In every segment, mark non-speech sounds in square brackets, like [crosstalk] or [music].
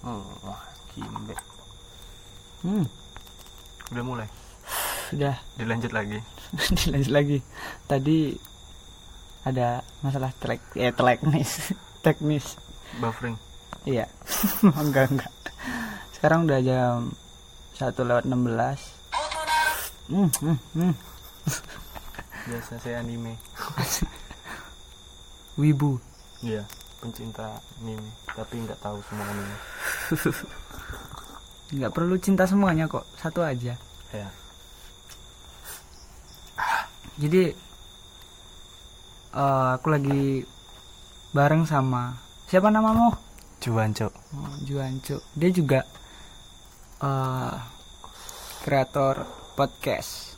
Oh, kimbe. Hmm, Udah mulai. sudah Dilanjut lagi. [laughs] dilanjut lagi. Tadi ada masalah telek, eh teknis, [laughs] teknis. Buffering. Iya, [laughs] enggak enggak. Sekarang udah jam satu lewat 16 Hmm, hmm, hmm. Biasa saya anime. Wibu. Iya, pencinta anime, tapi nggak tahu semua anime. [laughs] Nggak perlu cinta semuanya kok, satu aja. Ya. Jadi eh, aku lagi bareng sama siapa namamu? Cuan, Cok. Oh, Juanco. Dia juga eh, kreator podcast.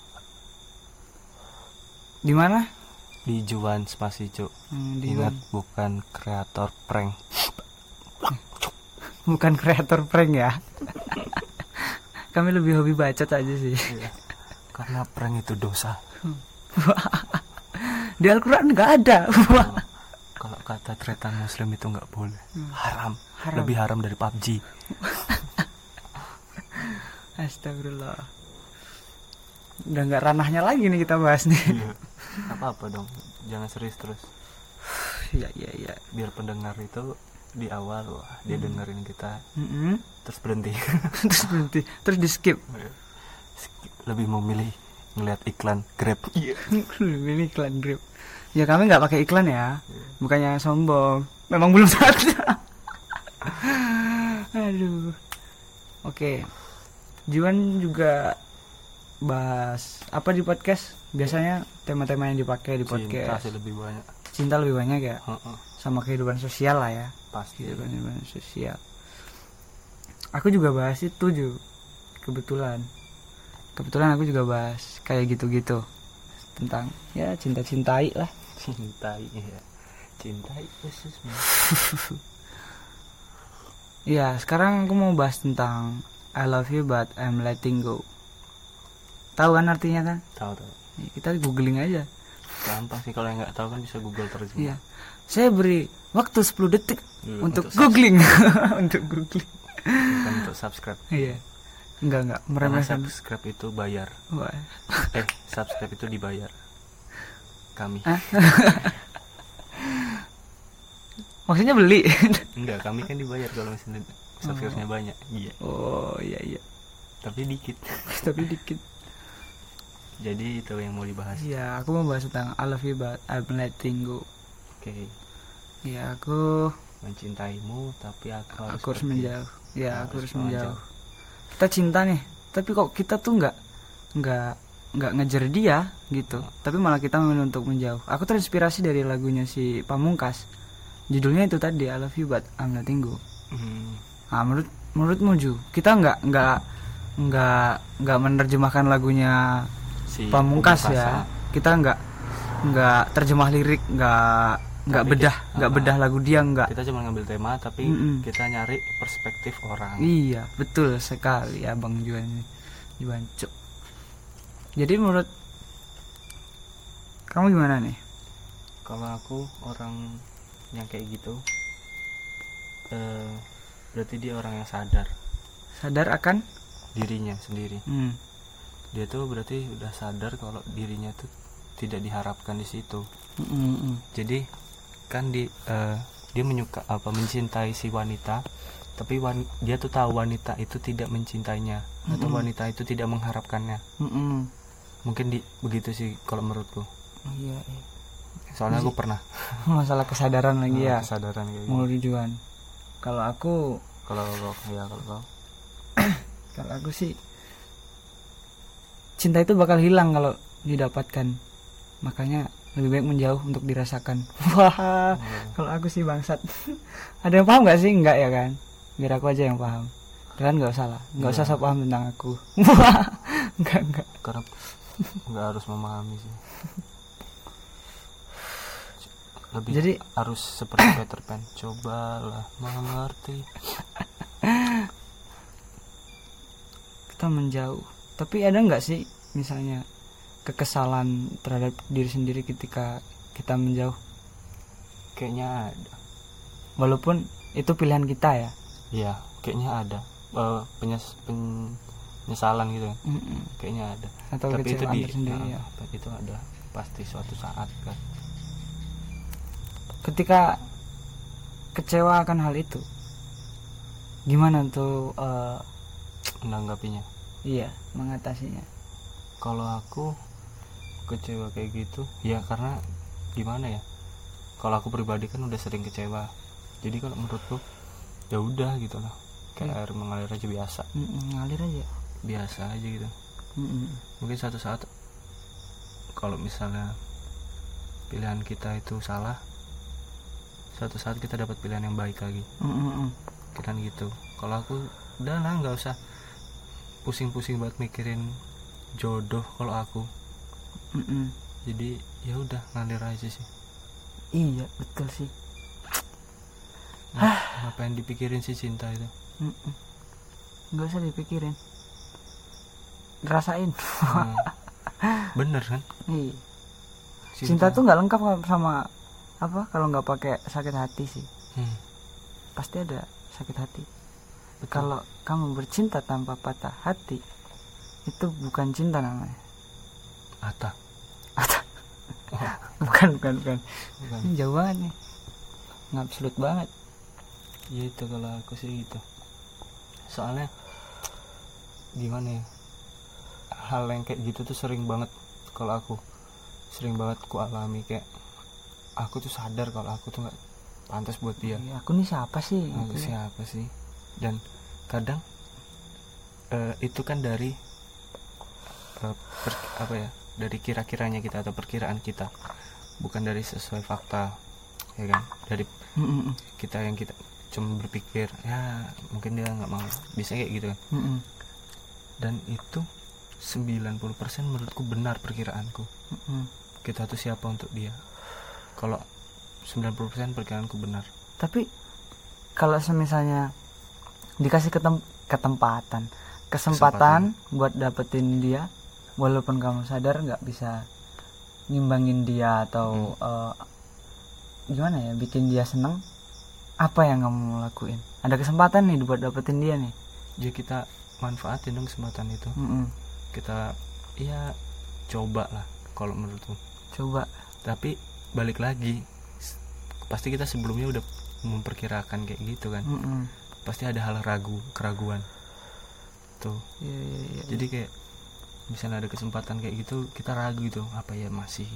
Di mana? Di Juan spasi, Cok. Hmm, di Ingat bukan kreator prank. Bukan kreator prank ya. [laughs] Kami lebih hobi bacot aja sih. Iya. Karena prank itu dosa. [laughs] Di Al-Qur'an nggak ada. [laughs] Kalau kata tretan muslim itu nggak boleh. Haram. Haram. Lebih haram dari PUBG. Astagfirullah. Udah nggak ranahnya lagi nih kita bahas nih. Iya. Apa-apa dong. Jangan serius terus. Iya iya iya. Biar pendengar itu di awal wah dia dengerin kita Mm-mm. terus berhenti. [laughs] Terus berhenti, terus di skip. Lebih memilih ngeliat iklan Grab. Iya. [laughs] Ini iklan Grab. Ya kami nggak pakai iklan ya. Bukannya sombong. Memang belum saatnya. [laughs] Aduh. Oke. Juan juga bahas apa di podcast? Biasanya tema-tema yang dipakai di Cinta podcast. sih lebih banyak. Cinta lebih banyak ya. Heeh. Sama kehidupan sosial lah ya. Pasti. Kehidupan, kehidupan sosial. Aku juga bahas itu juga kebetulan. Kebetulan aku juga bahas kayak gitu-gitu tentang ya cinta-cintai lah. Cintai [laughs] ya. Cintai khususmu. Iya, sekarang aku mau bahas tentang I love you but I'm letting go. Tahu kan artinya kan? Tahu tahu. Ya, Kita googling aja. Gampang sih kalau yang nggak tahu kan bisa Google terjemah. Iya. Saya beri waktu 10 detik Iya, untuk, untuk googling. [laughs] untuk googling. Bukan untuk subscribe. Iya. Enggak enggak Karena meremehkan. subscribe itu bayar. Wah. Eh, subscribe itu dibayar. Kami. Hah? [laughs] Maksudnya beli. [laughs] Enggak, kami kan dibayar kalau misalnya subscribe-nya banyak. Iya. oh, iya iya. Tapi dikit. Tapi dikit. Jadi itu yang mau dibahas. Iya, aku mau bahas tentang I love you but I'm letting go. Oke. Iya, aku Mencintaimu tapi aku harus aku harus menjauh ya Harus aku harus menjauh. menjauh kita cinta nih tapi kok kita tuh nggak nggak nggak ngejar dia gitu tapi malah kita memilih untuk menjauh aku terinspirasi dari lagunya si Pamungkas judulnya itu tadi I love you but I'm letting go Hmm. nah menurut menurutmu Ju kita nggak nggak nggak nggak menerjemahkan lagunya Si Pamungkas ya ah. kita nggak nggak terjemah lirik nggak nggak bedah nggak ah, bedah lagu dia nggak Kita cuma ngambil tema tapi Mm-mm. kita nyari perspektif orang. Iya, betul sekali Abang Juan ini. Juan Cuk. Jadi menurut kamu gimana nih? Kalau aku orang yang kayak gitu eh berarti dia orang yang sadar Sadar akan? dirinya sendiri. Hmm. Dia tuh berarti udah sadar kalau dirinya tuh tidak diharapkan di situ. Mm, mm, mm. Jadi kan di eh, dia menyuka apa mencintai si wanita tapi wan- dia tuh tahu wanita itu tidak mencintainya atau Mm-mm. wanita itu tidak mengharapkannya. Mm, mm. Mungkin di begitu sih kalau menurutku. Iya, iya. Soalnya aku pernah [laughs] Masalah kesadaran lagi ya. kesadaran kayak gitu. Menurut Juan. Kalau aku, Kalau ya kalau kau [coughs] kalau aku sih cinta itu bakal hilang kalau didapatkan. Makanya lebih baik menjauh untuk dirasakan. [laughs] Wah, kalau aku sih bangsat. [laughs] Ada yang paham nggak sih? Enggak ya kan? Biar aku aja yang paham. Kalian nggak usah lah, nggak usah Iya. sok paham tentang aku. [laughs] Wah, enggak enggak. karena nggak harus memahami sih lebih Jadi- harus seperti Peter Pan cobalah mengerti Kita menjauh. Tapi ada nggak sih misalnya kekesalan terhadap diri sendiri ketika kita menjauh? kayaknya ada. Walaupun itu pilihan kita ya. ya kayaknya ada. Eh, penyes- penyesalan gitu kan Mm-mm. kayaknya ada. Atau tapi itu di tersendiri nah, ya itu ada. Pasti suatu saat kan. Ketika kecewa akan hal itu gimana tuh eh, menanggapinya iya mengatasinya. Kalau aku kecewa kayak gitu ya karena gimana ya? Kalau aku pribadi kan udah sering kecewa. Jadi kalau menurutku ya udah gitu lah. Kayak Hmm. air mengalir aja biasa. Ngalir aja. Biasa aja gitu. Mm-mm. mungkin suatu saat kalau misalnya pilihan kita itu salah suatu saat kita dapat pilihan yang baik lagi. Mm-mm. kan gitu. Kalau aku udah lah nggak usah pusing-pusing buat mikirin jodoh kalau aku. Mm-mm. jadi ya udah ngalir aja sih. Iya betul sih. Nah, ngapain dipikirin sih cinta itu? Mm-mm. nggak usah dipikirin. Rasain. Hmm. [laughs] bener kan? Iya. Cinta. Tuh nggak lengkap sama apa? Kalau nggak pakai sakit hati sih. Hmm, pasti ada sakit hati betul. kalau kamu bercinta tanpa patah hati itu bukan cinta namanya. Ata. [laughs] Bukan bukan bukan. Bukan. Ini jauh banget nih. Nggak absolut banget. Ya itu kalau aku sih gitu. Soalnya gimana ya? Hal yang kayak gitu tuh sering banget kalau aku. Sering banget ku alami. Kayak aku tuh sadar kalau aku tuh nggak pantas buat dia. Ya, aku nih siapa sih? Aku Gitu. ya. siapa sih dan kadang eh, itu kan dari eh, per- apa ya dari kira-kiranya kita atau perkiraan kita. Bukan dari sesuai fakta ya kan? Dari Mm-mm. kita yang kita cuma berpikir ya mungkin dia nggak mau. Bisa kayak gitu kan? Mm-mm. dan itu 90% menurutku benar perkiraanku. Mm-mm. kita tuh siapa untuk dia? Kalau 90% perkiraanku benar. Tapi kalau semisalnya dikasih ketem- ketempatan. Kesempatan, buat dapetin dia walaupun kamu sadar nggak bisa ngimbangin dia atau eh, gimana ya bikin dia seneng apa yang kamu lakuin? Ada kesempatan nih buat dapetin dia nih. Ya kita manfaatin dong kesempatan itu. Mm-mm. kita ya coba lah kalau menurutku coba. Tapi balik lagi pasti kita sebelumnya udah memperkirakan kayak gitu kan. Mm-mm. Pasti ada hal ragu keraguan. Tuh. Iya, iya, iya. jadi kayak misalnya ada kesempatan kayak gitu kita ragu gitu apa ya masih?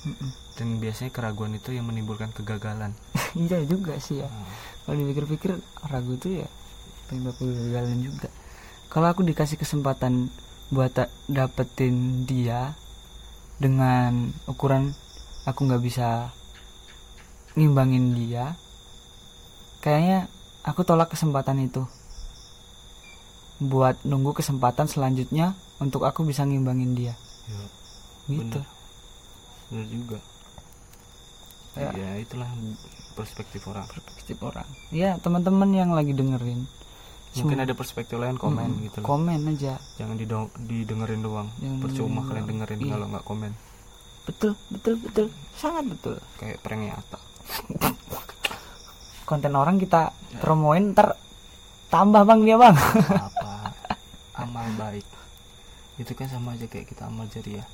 Mm-mm. dan biasanya keraguan itu yang menimbulkan kegagalan. [laughs] Iya juga sih ya. Nah, kalau dipikir-pikir ragu tuh ya penyebab kegagalan juga. Kalau aku dikasih kesempatan buat dapetin dia dengan ukuran aku nggak bisa ngimbangin dia kayaknya aku tolak kesempatan itu. Buat nunggu kesempatan selanjutnya untuk aku bisa ngimbangin dia. Ya, gitu. bener. Bener juga. Ya. ya itulah perspektif orang. Perspektif orang. Ya teman-teman yang lagi dengerin. Mungkin ada perspektif lain komen Mm-mm. gitu loh. Komen aja. Jangan didengerin doang. Jangan percuma kalian dengerin Iya. kalau nggak komen. Betul betul betul. Sangat betul. Kayak prank nyata [laughs] konten orang kita Ya. promoin ntar tambah bang dia bang. Apa amal baik. Itu kan sama aja kayak kita amal jariah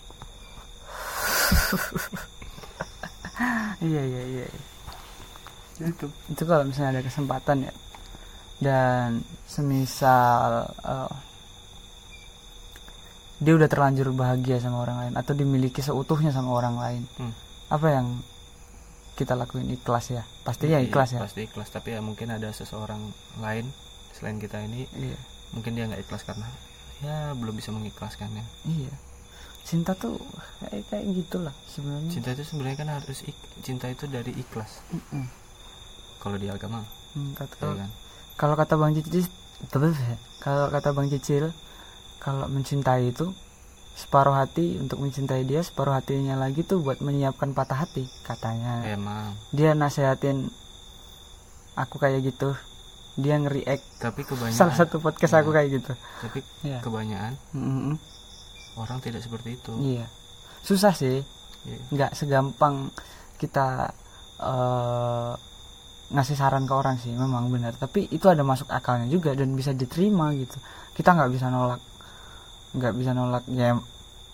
iya iya iya. Itu itu kalau misalnya ada kesempatan ya. Dan semisal eh, dia udah terlanjur bahagia sama orang lain atau dimiliki seutuhnya sama orang lain Hmm. apa yang kita lakuin ikhlas ya pastinya Iya, ikhlas ya. pasti ikhlas. Tapi ya mungkin ada seseorang lain selain kita ini iya. mungkin dia nggak ikhlas karena ya belum bisa mengikhlaskannya iya. Cinta tuh kayak kayak gitulah sebenarnya. Cinta itu sebenarnya kan harus ik- cinta itu dari ikhlas. Mm-mm. kalau di agama. Hmm, kata- ya kalau, kan? kalau kata bang Cicil kalau kata bang Cicil kalau mencintai itu separuh hati untuk mencintai dia separuh hatinya lagi tuh buat menyiapkan patah hati katanya. Emang. Dia nasehatin aku kayak gitu. Dia nge-react. Tapi kebanyakan salah satu podcast aku Ya. kayak gitu. Tapi Iya. kebanyakan Mm-mm. orang tidak seperti itu. Iya. Susah sih. Iya. nggak segampang kita eh ngasih saran ke orang sih memang benar. Tapi itu ada masuk akalnya juga dan bisa diterima gitu. Kita nggak bisa nolak nggak bisa nolak ya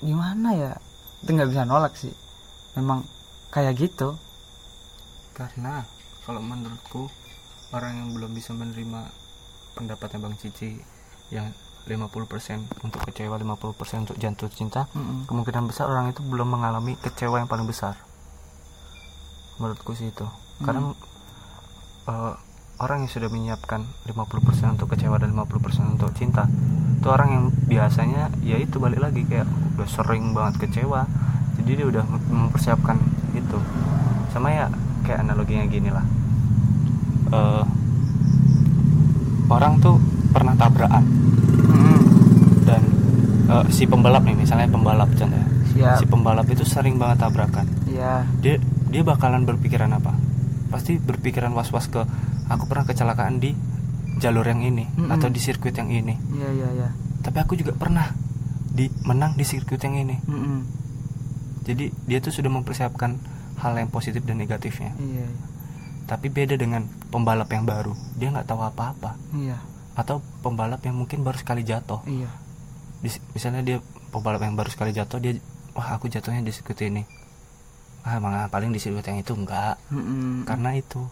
gimana ya? Itu nggak bisa nolak sih. Memang kayak gitu. Karena kalau menurutku orang yang belum bisa menerima pendapatnya Bang Cici yang 50% untuk kecewa 50% untuk jatuh cinta Mm-mm. kemungkinan besar orang itu belum mengalami kecewa yang paling besar. Menurutku sih itu. Karena eh, orang yang sudah menyiapkan 50% untuk kecewa dan 50% untuk cinta itu orang yang biasanya ya itu balik lagi kayak udah sering banget kecewa jadi dia udah mempersiapkan itu. Sama ya kayak analoginya gini lah. Eh, orang tuh pernah tabrakan. Mm-mm. dan eh, si pembalap nih misalnya pembalap contohnya. Siap. Si pembalap itu sering banget tabrakan. Ya dia dia bakalan berpikiran apa? Pasti berpikiran was was ke aku pernah kecelakaan di jalur yang ini Mm-mm. atau di sirkuit yang ini. Ya ya ya tapi aku juga pernah di menang di sirkuit yang ini. Mm-mm. jadi dia tuh sudah mempersiapkan hal yang positif dan negatifnya. Iya. Tapi beda dengan pembalap yang baru. Dia nggak tahu apa apa iya. Atau pembalap yang mungkin baru sekali jatuh. Iya. Di- misalnya dia pembalap yang baru sekali jatuh dia wah aku jatuhnya di sirkuit ini. Ah malah paling di sirkuit yang itu enggak. Mm-mm. karena itu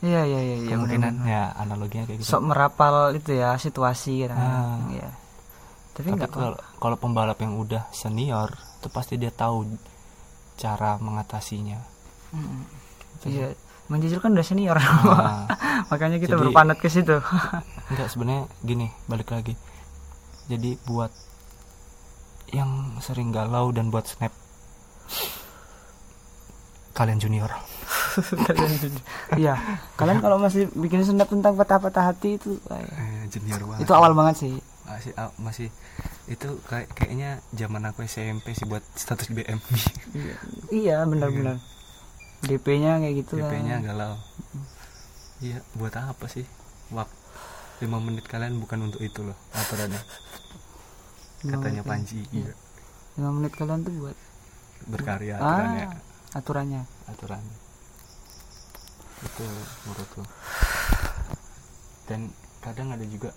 iya iya iya iya, kemungkinan benar-benar. ya analoginya kayak gitu. Sok merapal itu ya situasi kan. Ah. iya. Tapi tapi kalau kalau pembalap yang udah senior itu pasti dia tahu cara mengatasinya. Mm-mm. iya. Manjajul kan udah senior. Nah, [laughs] makanya kita Jadi- berpanat ke situ. [laughs] Enggak sebenarnya gini balik lagi. Jadi buat yang sering galau dan buat snap kalian junior [laughs] kalian iya. kalian kalau masih bikin snap tentang patah-patah hati itu eh, eh, junior banget. Itu awal banget sih. Masih ah, masih itu kayak kayaknya zaman aku SMP sih buat status BM iya, iya benar-benar. DP-nya kayak gitu kan. DP-nya galau. Iya buat apa sih? Waktu lima menit kalian bukan untuk itu loh aturannya. Katanya Panji iya. iya. lima menit kalian tuh buat berkarya aturannya. ah aturannya. Aturannya itu menurutku dan kadang ada juga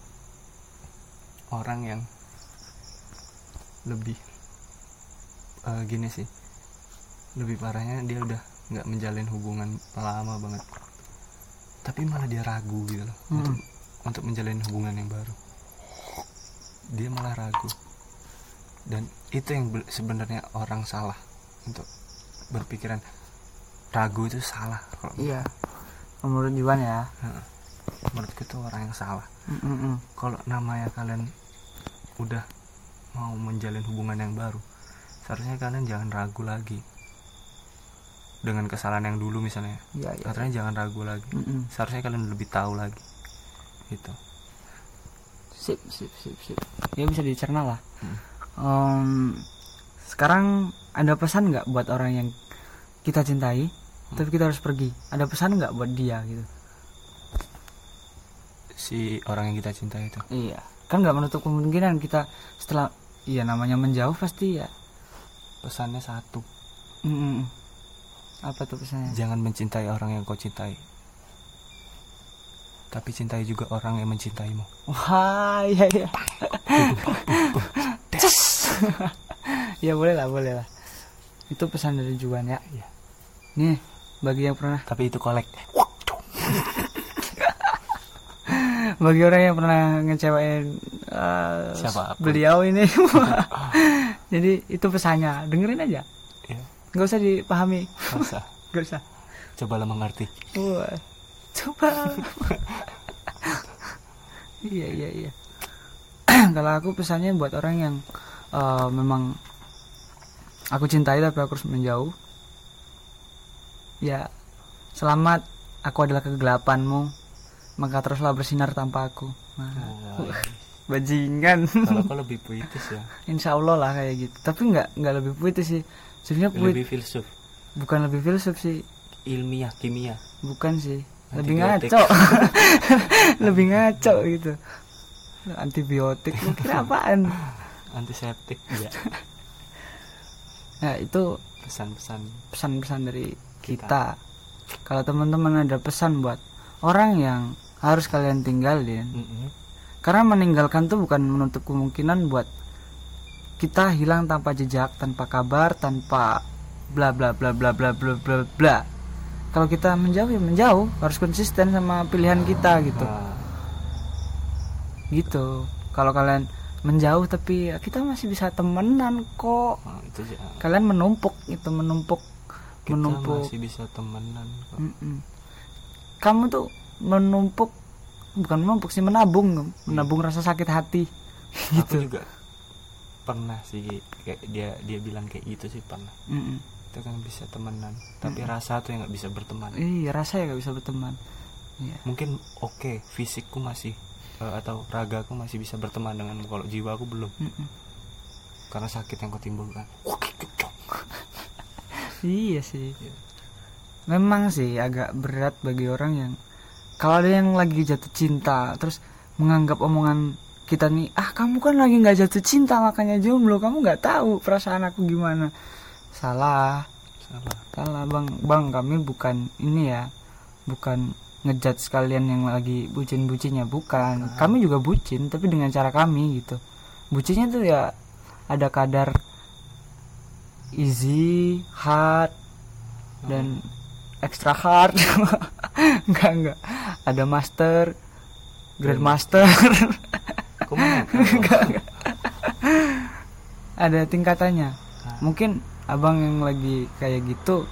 orang yang lebih eh, gini sih. Lebih parahnya dia udah nggak menjalin hubungan lama banget. Tapi malah dia ragu gitu loh Hmm. untuk untuk menjalin hubungan yang baru. Dia malah ragu. Dan itu yang be- sebenarnya orang salah untuk berpikiran. Ragu itu salah kalau iya menurut Juan ya. Heeh. menurutku itu orang yang salah. Mm-mm. kalau namanya kalian udah mau menjalin hubungan yang baru seharusnya kalian jangan ragu lagi dengan kesalahan yang dulu misalnya. Iya iya. Katanya jangan ragu lagi. Mm-mm. seharusnya kalian lebih tahu lagi. Gitu. Sip sip sip sip. Ya bisa dicerna lah. Hmm. Em, sekarang ada pesan nggak buat orang yang kita cintai tapi kita harus pergi. Ada pesan nggak buat dia gitu? Si orang yang kita cinta itu. Iya. Kan nggak menutup kemungkinan kita setelah iya namanya menjauh pasti ya. Pesannya satu. Mm-mm. apa tuh pesannya? Jangan mencintai orang yang kau cintai. Tapi cintai juga orang yang mencintaimu. Wah iya iya. [laughs] Ya boleh lah boleh lah. Itu pesan dari Juan ya. Iya. nih bagi yang pernah. Tapi itu kolek. [laughs] Bagi orang yang pernah ngecewain uh, Siapa? beliau ini. [laughs] [laughs] Jadi itu pesannya. Dengerin aja. Ya nggak usah dipahami. Nggak usah. Cobalah mengerti. Wah, coba. Iya iya iya. [clears throat] Kalau aku pesannya buat orang yang uh, memang aku cintai tapi aku harus menjauh ya selamat. Aku adalah kegelapanmu. Maka teruslah bersinar tanpa aku. Nah, bajingan. Kalau aku [laughs] lebih puitis ya. Insya Allah lah kayak gitu. Tapi nggak nggak lebih puitis sih. Sebenarnya puit lebih filsuf. Bukan lebih filsuf sih. Ilmiah kimia. Bukan sih. Lebih ngaco. [laughs] Lebih ngaco gitu. Antibiotik. Kira apaan? [laughs] Antiseptik ya. Nah itu pesan-pesan. pesan-pesan dari kita. Kalau teman-teman ada pesan buat orang yang harus kalian tinggalin Mm-mm. karena meninggalkan tuh bukan menutup kemungkinan buat kita hilang tanpa jejak tanpa kabar tanpa bla bla bla bla bla bla bla bla. Kalau kita menjauh ya menjauh. Harus konsisten sama pilihan kita gitu. Nah, gitu. Kalau kalian menjauh tapi ya kita masih bisa temenan kok. Nah, itu aja. kalian menumpuk itu menumpuk kita menumpuk. masih bisa temenan kok. Mm-mm. kamu tuh menumpuk bukan menumpuk sih menabung. Menabung rasa sakit hati. Aku gitu. juga pernah sih kayak dia dia bilang kayak gitu sih pernah. Mm-mm. kita kan bisa temenan. Tapi rasa tuh yang nggak bisa berteman. Iya rasa ya gak bisa berteman. Iya. mungkin oke fisikku masih eh, atau ragaku masih bisa berteman dengan kalau jiwa aku belum. Mm-mm. karena sakit yang kau timbulkan iya sih. Memang sih agak berat bagi orang yang kalau ada yang lagi jatuh cinta terus menganggap omongan kita nih ah kamu kan lagi nggak jatuh cinta makanya jomblo kamu nggak tahu perasaan aku gimana. Salah. Salah. Salah bang. Bang kami bukan ini ya bukan ngejat sekalian yang lagi bucin-bucinnya bukan. Kami juga bucin tapi dengan cara kami gitu. Bucinnya tuh ya ada kadar easy hard dan extra hard. [laughs] Enggak enggak ada master grandmaster. [laughs] Kau mana? [laughs] ada tingkatannya. Nah. mungkin abang yang lagi kayak gitu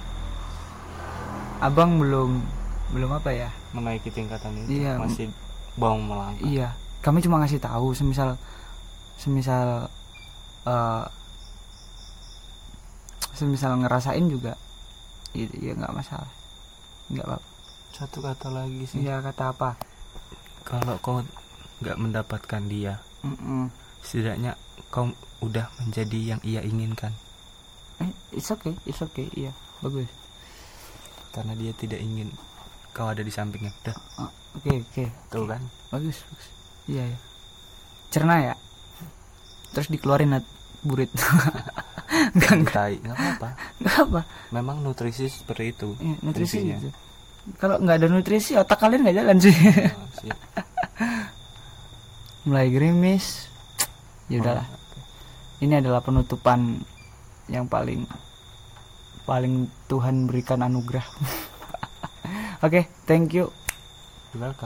abang belum belum apa ya? Menaiki tingkatan itu Iya. masih bawang melangkah. Iya. Kami cuma ngasih tahu semisal semisal eh semisal ngerasain juga iya iya nggak masalah. Nggak apa satu kata lagi sih. Iya kata apa? Kalau kau nggak mendapatkan dia Mm-mm. setidaknya kau udah menjadi yang ia inginkan. Eh it's okay it's okay iya bagus. Karena dia tidak ingin kau ada di sampingnya. Udah. Oh, oke oke. Tuh kan? Bagus bagus. Iya ya cerna ya? Terus dikeluarin burit enggak [laughs] tai nggak apa enggak apa. Memang nutrisi seperti itu Iya, nutrisi gitu. kalau nggak ada nutrisi otak kalian nggak jalan sih. Nah, [laughs] mulai gerimis. Ya udahlah. Oh, ini adalah penutupan yang paling paling Tuhan berikan anugerah. [laughs] Oke thank you. Welcome